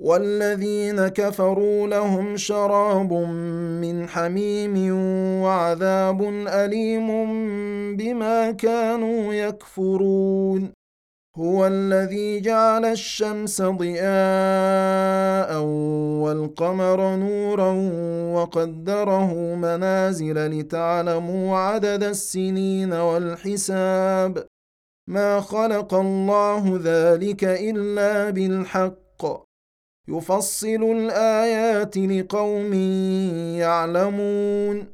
والذين كفروا لهم شراب من حميم وعذاب أليم بما كانوا يكفرون. هو الذي جعل الشمس ضياء والقمر نورا وقدره منازل لتعلموا عدد السنين والحساب. ما خلق الله ذلك إلا بالحق. يفصل الآيات لقوم يعلمون.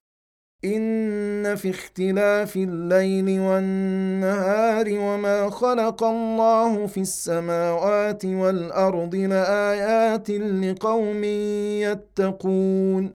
إن في اختلاف الليل والنهار وما خلق الله في السماوات والأرض لآيات لقوم يتقون.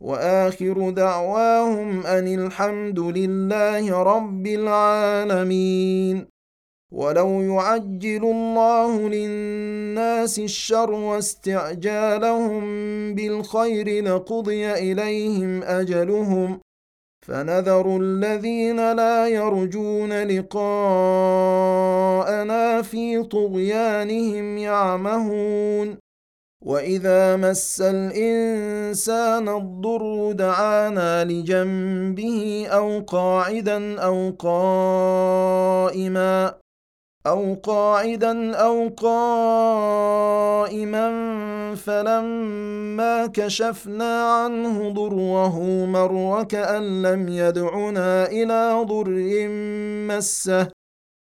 وآخر دعواهم أن الحمد لله رب العالمين. ولو يعجل الله للناس الشر واستعجالهم بالخير لقضي إليهم أجلهم. فنذر الذين لا يرجون لقاءنا في طغيانهم يعمهون. واذا مس الانسان الضر دعانا لجنبه أو قاعدا أو قائما أو قاعدا أو قائما فلما كشفنا عنه ضره مر كان لم يدعنا إلى ضر مسه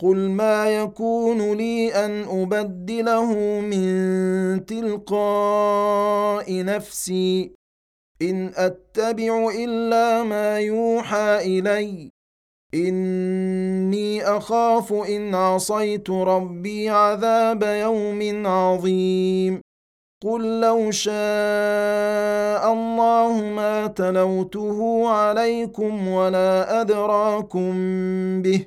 قل ما يكون لي ان ابدله من تلقاء نفسي ان اتبع الا ما يوحى الي اني اخاف ان عصيت ربي عذاب يوم عظيم قل لو شاء الله ما تلوته عليكم ولا ادراكم به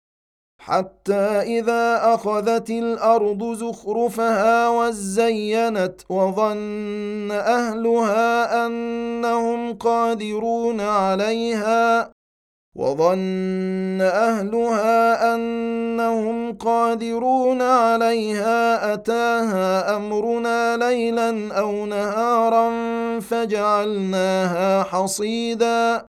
حتى إذا أخذت الأرض زخرفها وزينت وظن أهلها أنهم قادرون عليها وظن أهلها أنهم قادرون عليها أتاها أمرنا ليلا أو نهارا فجعلناها حصيدا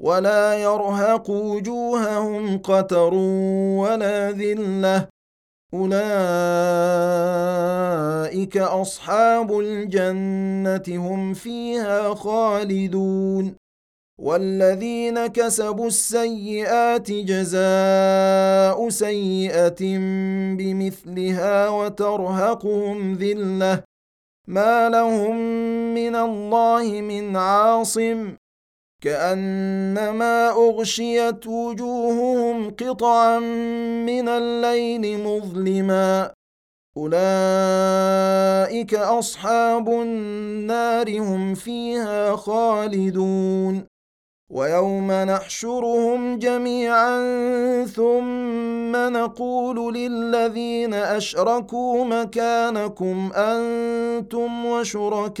ولا يرهق وجوههم قتر ولا ذلة. أولئك أصحاب الجنة هم فيها خالدون. والذين كسبوا السيئات جزاء سيئة بمثلها وترهقهم ذلة. ما لهم من الله من عاصم. كأنما أغشيت وجوههم قطعا من الليل مظلما. أولئك أصحاب النار هم فيها خالدون. ويوم نحشرهم جميعا ثم نقول للذين أشركوا مكانكم أنتم وشركاؤكم.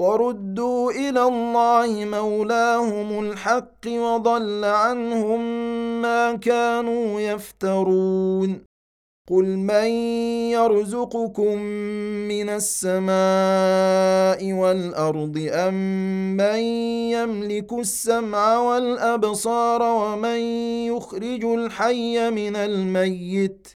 وردوا إلى الله مولاهم الحق وضل عنهم ما كانوا يفترون. قل من يرزقكم من السماء والأرض أم من يملك السمع والأبصار ومن يخرج الحي من الميت؟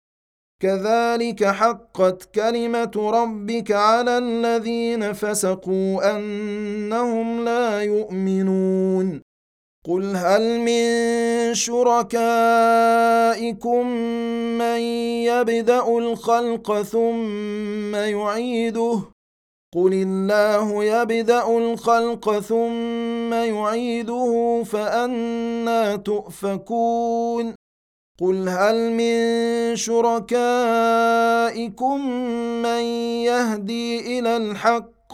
كذلك حقت كلمة ربك على الذين فسقوا أنهم لا يؤمنون. قل هل من شركائكم من يبدأ الخلق ثم يعيده؟ قل الله يبدأ الخلق ثم يعيده فانى تؤفكون. قل هل من شركائكم من يهدي إلى الحق؟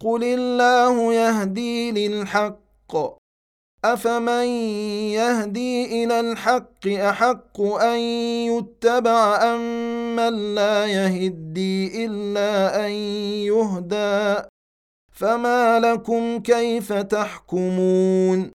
قل الله يهدي للحق. افمن يهدي إلى الحق احق ان يتبع ام من لا يهدي الا ان يهدى؟ فما لكم كيف تحكمون؟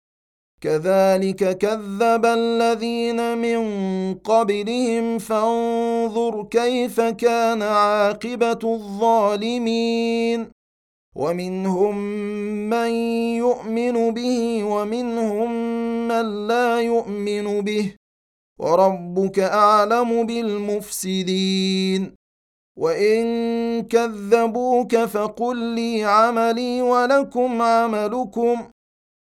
كذلك كذب الذين من قبلهم فانظر كيف كان عاقبة الظالمين. ومنهم من يؤمن به ومنهم من لا يؤمن به. وربك أعلم بالمفسدين. وإن كذبوك فقل لي عملي ولكم عملكم.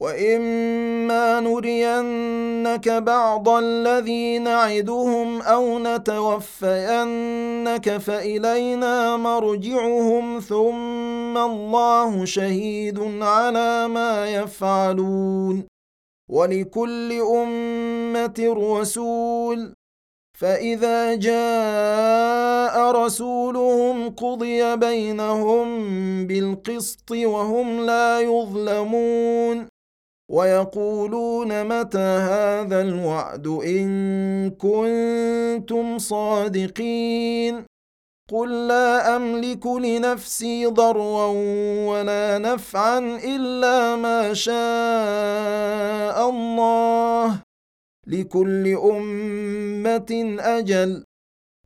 واما نرينك بعض الذي نعدهم أو نتوفينك فالينا مرجعهم ثم الله شهيد على ما يفعلون ولكل امه رسول فاذا جاء رسولهم قضي بينهم بالقسط وهم لا يظلمون ويقولون متى هذا الوعد إن كنتم صادقين؟ قل لا أملك لنفسي ضرا ولا نفعا إلا ما شاء الله. لكل أمة أجل.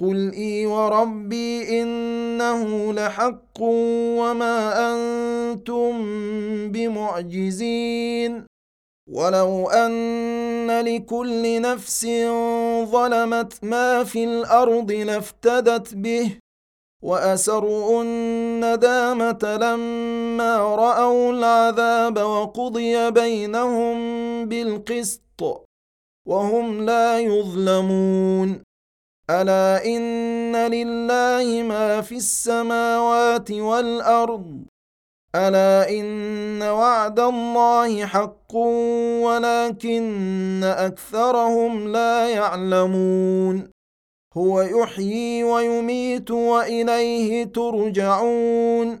قل اي وربي انه لحق وما أنتم بمعجزين ولو ان لكل نفس ظلمت ما في الأرض لافتدت به واسروا الندامه لما راوا العذاب وقضي بينهم بالقسط وهم لا يظلمون ألا إن لله ما في السماوات والأرض؟ ألا إن وعد الله حق ولكن أكثرهم لا يعلمون. هو يحيي ويميت وإليه ترجعون.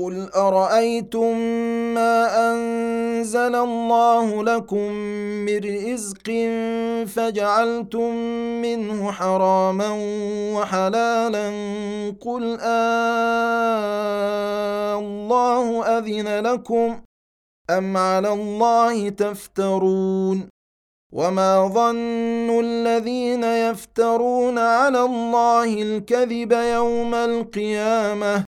قل ارايتم ما انزل الله لكم من رزق فجعلتم منه حراما وحلالا قل آه الله اذن لكم ام على الله تفترون وما ظن الذين يفترون على الله الكذب يوم القيامه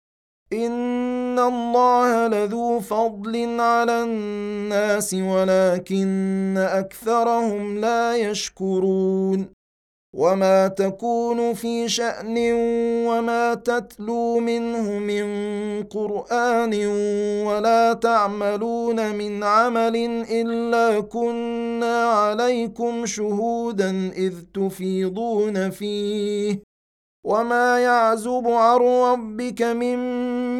ان الله لذو فضل على الناس ولكن اكثرهم لا يشكرون وما تكون في شان وما تتلو منه من قران ولا تعملون من عمل الا كنا عليكم شهودا اذ تفيضون فيه وما يعزب عن ربك من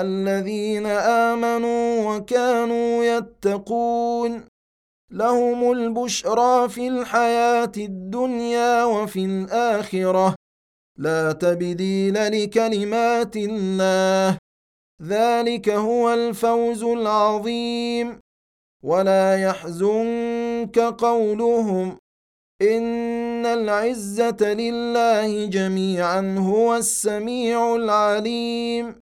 الذين آمنوا وكانوا يتقون. لهم البشرى في الحياة الدنيا وفي الآخرة. لا تبديل لكلمات الله. ذلك هو الفوز العظيم. ولا يحزنك قولهم. إن العزة لله جميعا هو السميع العليم.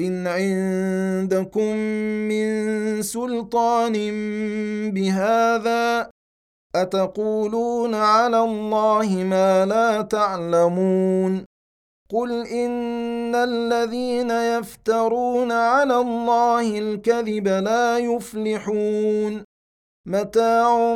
إن عندكم من سلطان بهذا أتقولون على الله ما لا تعلمون قل إن الذين يفترون على الله الكذب لا يفلحون متاع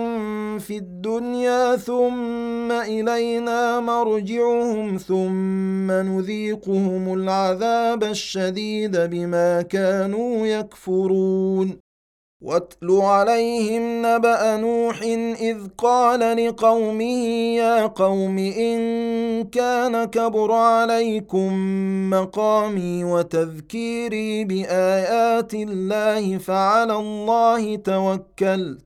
في الدنيا ثم إلينا مرجعهم ثم نذيقهم العذاب الشديد بما كانوا يكفرون. واتل عليهم نبأ نوح إذ قال لقومه يا قوم إن كان كبر عليكم مقامي وتذكيري بآيات الله فعلى الله توكلت.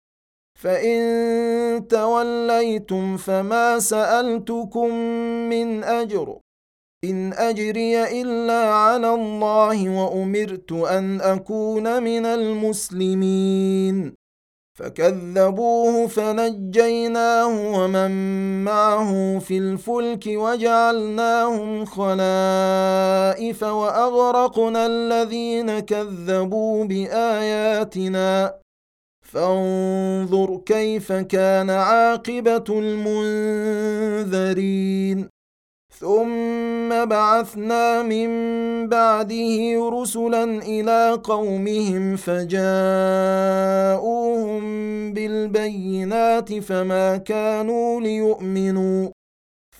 فإن توليتم فما سألتكم من أجر. إن أجري إلا على الله وأمرت أن أكون من المسلمين. فكذبوه فنجيناه ومن معه في الفلك وجعلناهم خلائف وأغرقنا الذين كذبوا بآياتنا. فانظر كيف كان عاقبة المنذرين. ثم بعثنا من بعده رسلا إلى قومهم فجاءوهم بالبينات فما كانوا ليؤمنوا.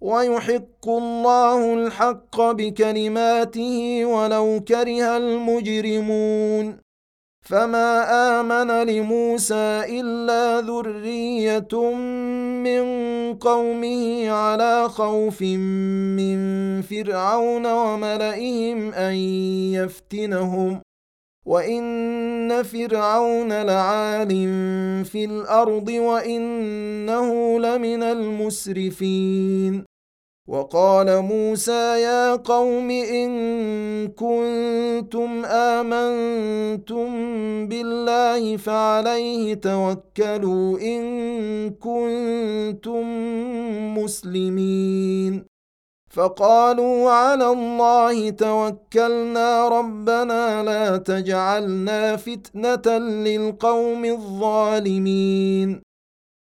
ويحق الله الحق بكلماته ولو كره المجرمون. فما آمن لموسى إلا ذرية من قومه على خوف من فرعون وملئهم أن يفتنهم. وإن فرعون لعال في الأرض وإنه لمن المسرفين. وقال موسى يا قوم إن كنتم آمنتم بالله فعليه توكلوا إن كنتم مسلمين. فقالوا على الله توكلنا ربنا لا تجعلنا فتنة للقوم الظالمين.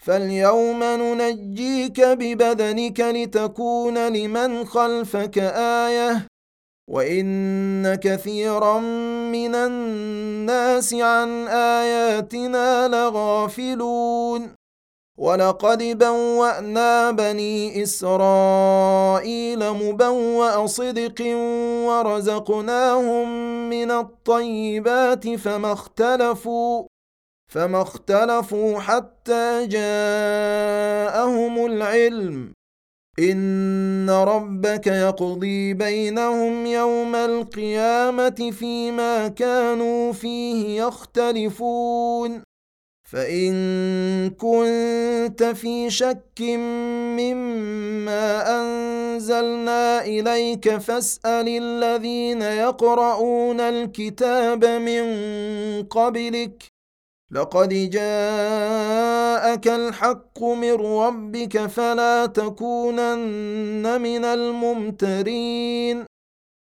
فاليوم ننجيك ببدنك لتكون لمن خلفك آية وإن كثيرا من الناس عن آياتنا لغافلون. ولقد بوأنا بني إسرائيل مبوأ صدق ورزقناهم من الطيبات فما اختلفوا. فما اختلفوا حتى جاءهم العلم. إن ربك يقضي بينهم يوم القيامة فيما كانوا فيه يختلفون. فإن كنت في شك مما أنزلنا إليك فاسأل الذين يقرؤون الكتاب من قبلك لقد جاءك الحق من ربك فلا تكونن من الممترين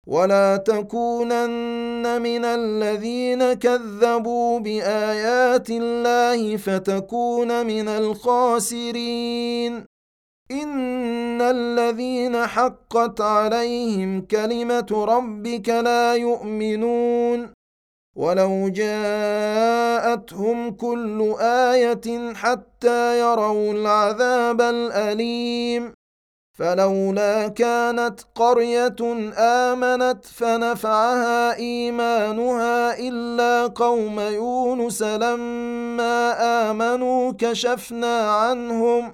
ولا تكونن من الذين كذبوا بآيات الله فتكون من الخاسرين. إن الذين حقت عليهم كلمة ربك لا يؤمنون. ولو جاءتهم كل إيه حتى يروا العذاب الاليم فلولا كانت قريه امنت فنفعها ايمانها الا قوم يونس لما امنوا كشفنا عنهم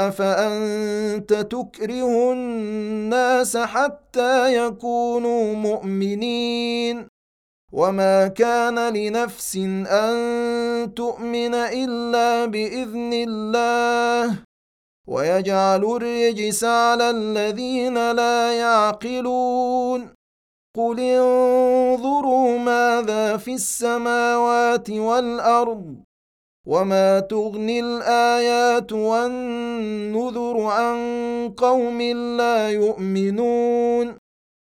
أفأنت تكره الناس حتى يكونوا مؤمنين؟ وما كان لنفس أن تؤمن إلا بإذن الله. ويجعل الرجس على الذين لا يعقلون. قل انظروا ماذا في السماوات والأرض. وما تغني الايات والنذر عن قوم لا يؤمنون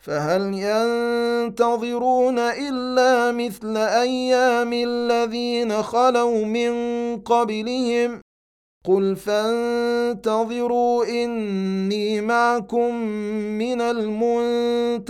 فهل ينتظرون الا مثل أيام الذين خلوا من قبلهم قل فانتظروا اني معكم من المنتظرين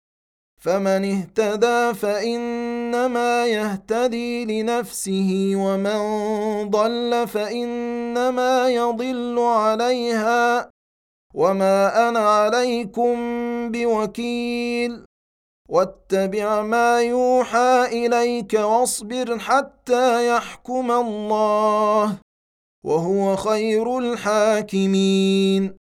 فمن اهتدى فإنما يهتدي لنفسه ومن ضل فإنما يضل عليها. وما أنا عليكم بوكيل واتبع ما يوحى إليك واصبر حتى يحكم الله وهو خير الحاكمين.